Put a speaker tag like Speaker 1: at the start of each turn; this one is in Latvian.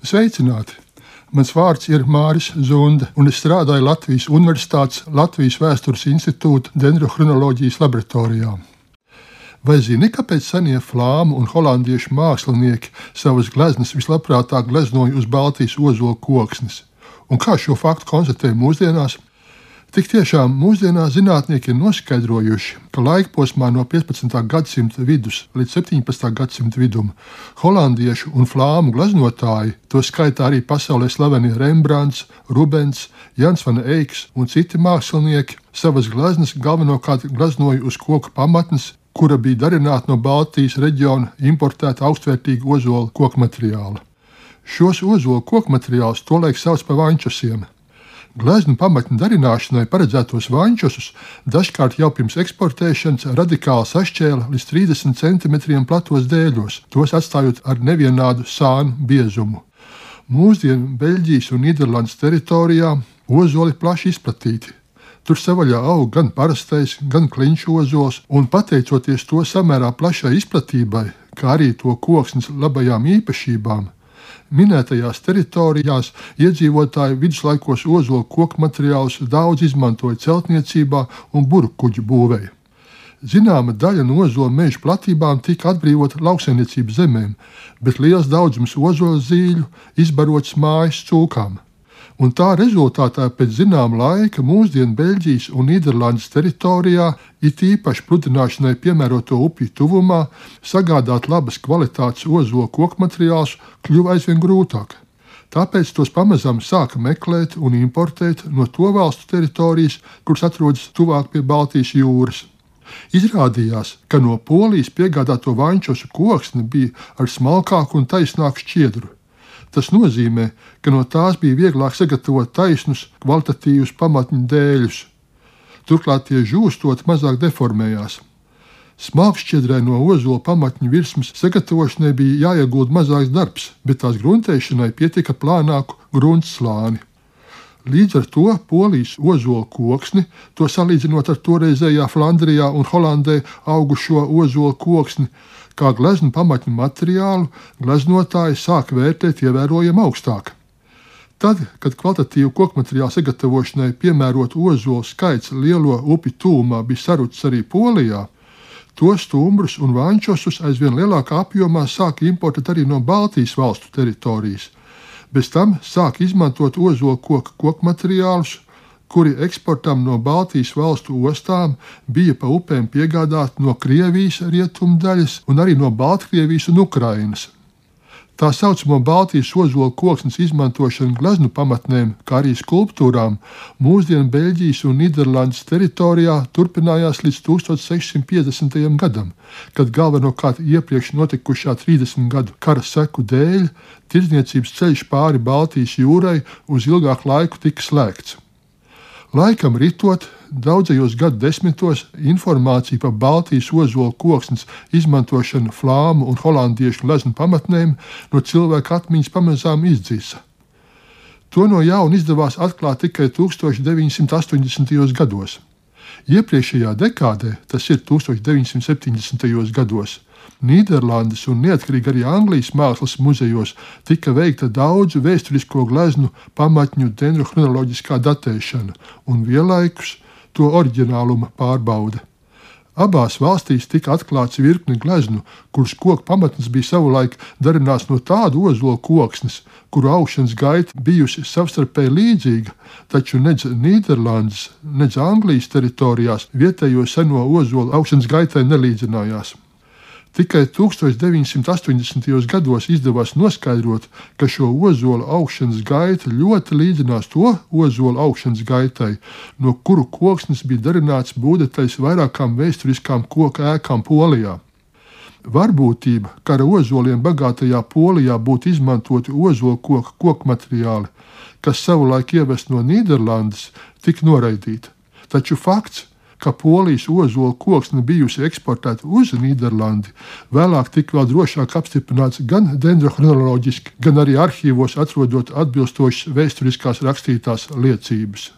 Speaker 1: Sveicināti! Mans vārds ir Māris Zunde, un es strādāju Latvijas Universitātes Latvijas Vēstures institūta dendrochronoloģijas laboratorijā. Vai zini, kāpēc senie flāmu un holandiešu mākslinieki savas gleznas vislabprātāk gleznoja uz Baltijas ozola koksnes? Un kā šo faktu konstatē mūsdienās? Tik tiešām mūsdienās zinātnieki ir noskaidrojuši, ka laikposmā no 15. gadsimta vidus līdz 17. gadsimta vidum holandiešu un flāmu gleznotāji, to skaitā arī pasaulē slavenie Rembrandts, Rubens, Jans Van Eiks un citi mākslinieki, savas gleznas galvenokārt gleznoja uz koku pamatnes, kura bija darināta no Baltijas reģiona importēta augstvērtīga ozola koku materiāla. Šos ozola koku materiālus tolaik sauc par vaņķusiem. Gleznu pamatņu darināšanai paredzētos vaņķosus dažkārt jau pirms eksportēšanas radikāli sašķēla līdz 30 cm platos dēļos, tos atstājot ar nevienādu sānu biezumu. Mūsdienu Beļģijas un Nīderlandes teritorijā ozoli plaši izplatīti. Tur savaļā aug gan parastais, gan kliņš ozols, un pateicoties to samērā plašai izplatībai, kā arī to koksnes labajām īpašībām, Minētajās teritorijās iedzīvotāji viduslaikos ozolu koku materiālus daudz izmantoja celtniecībā un burbuļu būvēi. Zināma daļa no ozolu meža platībām tika atbrīvota lauksaimniecības zemēm, bet liels daudzums ozolu zīļu izbarots mājas cūkām un tā rezultātā pēc zināma laika mūsdienu Beļģijas un Nīderlandes teritorijā, it īpaši pludināšanai piemēroto upju tuvumā, sagādāt labas kvalitātes ozolu koku materiālus kļuva aizvien grūtāk. Tāpēc tos pamazām sāka meklēt un importēt no to valstu teritorijas, kuras atrodas tuvāk pie Baltijas jūras. Izrādījās, ka no Polijas piegādāto vaņķosu koksne bija ar smalkāku un taisnāku šķiedru. Tas nozīmē, ka no tās bija vieglāk sagatavot taisnus, kvalitatīvus pamatņu dēļus. Turklāt tie žūstot mazāk deformējās. Smalkšķiedrai no ozola pamatņu virsmas sagatavošanai bija jāiegulda mazāks darbs, bet tās gruntēšanai pietika plānāku gruntsslāni. Līdz ar to polijas ozola koksni, to salīdzinot ar toreizējā Flandrijā un Holandē augušo ozola koksni, kā gleznu pamatņu materiālu gleznotāji sāk vērtēt ievērojami augstāk. Tad, kad kvalitatīvu koku materiālu sagatavošanai piemērot ozolu skaits lielo upju tūmā bija sarucis arī Polijā, tos stumbrus un vančosus aizvien lielākā apjomā sāk importēt arī no Baltijas valstu teritorijas. Bez tam sāk izmantot ozolu koku koku materiālus, kuri eksportam no Baltijas valstu ostām bija pa upēm piegādāti no Krievijas rietumdaļas un arī no Baltkrievijas un Ukrainas. Tā saucamo Baltijas ozola koksnes izmantošana gleznu pamatnēm, kā arī skulptūrām, mūsdienu Beļģijas un Nīderlandes teritorijā turpinājās līdz 1650. gadam, kad galvenokārt iepriekš notikušā 30 gadu kara seku dēļ tirdzniecības ceļš pāri Baltijas jūrai uz ilgāku laiku tika slēgts. Laikam ritot, daudzajos gadu desmitos informācija par Baltijas ozolu koksnes izmantošanu flāmu un holandiešu gleznu pamatnēm no cilvēka atmiņas pamazām izdzisa. To no jauna izdevās atklāt tikai 1980. gados. Iepriekšējā dekādē, tas ir 1970. gados, Nīderlandes un neatkarīgi arī Anglijas mākslas muzejos tika veikta daudzu vēsturisko gleznu pamatņu dendrochronoloģiskā datēšana un vienlaikus to oriģināluma pārbaude. Abās valstīs tika atklāts virkni gleznu, kuras koku pamatnes bija savulaik darināts no tāda ozola koksnes, kuru augšanas gaita bijusi savstarpēji līdzīga, taču nedz Nīderlandes, nedz Anglijas teritorijās vietējo seno ozola augšanas gaitai nelīdzinājās. Tikai 1980. gados izdevās noskaidrot, ka šo ozolu augšanas gaita ļoti līdzinās to ozolu augšanas gaitai, no kuru koksnes bija darināts būdētais vairākām vēsturiskām koku ēkām Polijā. Varbūtība, ka ar ozoliem bagātajā Polijā būtu izmantoti ozolu koku koku materiāli, kas savulaik ievest no Nīderlandes, tika noraidīta. Taču fakts, ka polijas ozola koksne bijusi eksportēta uz Nīderlandi, vēlāk tika vēl drošāk apstiprināts gan dendrochronoloģiski, gan arī arhīvos atrodot atbilstošas vēsturiskās rakstītās liecības.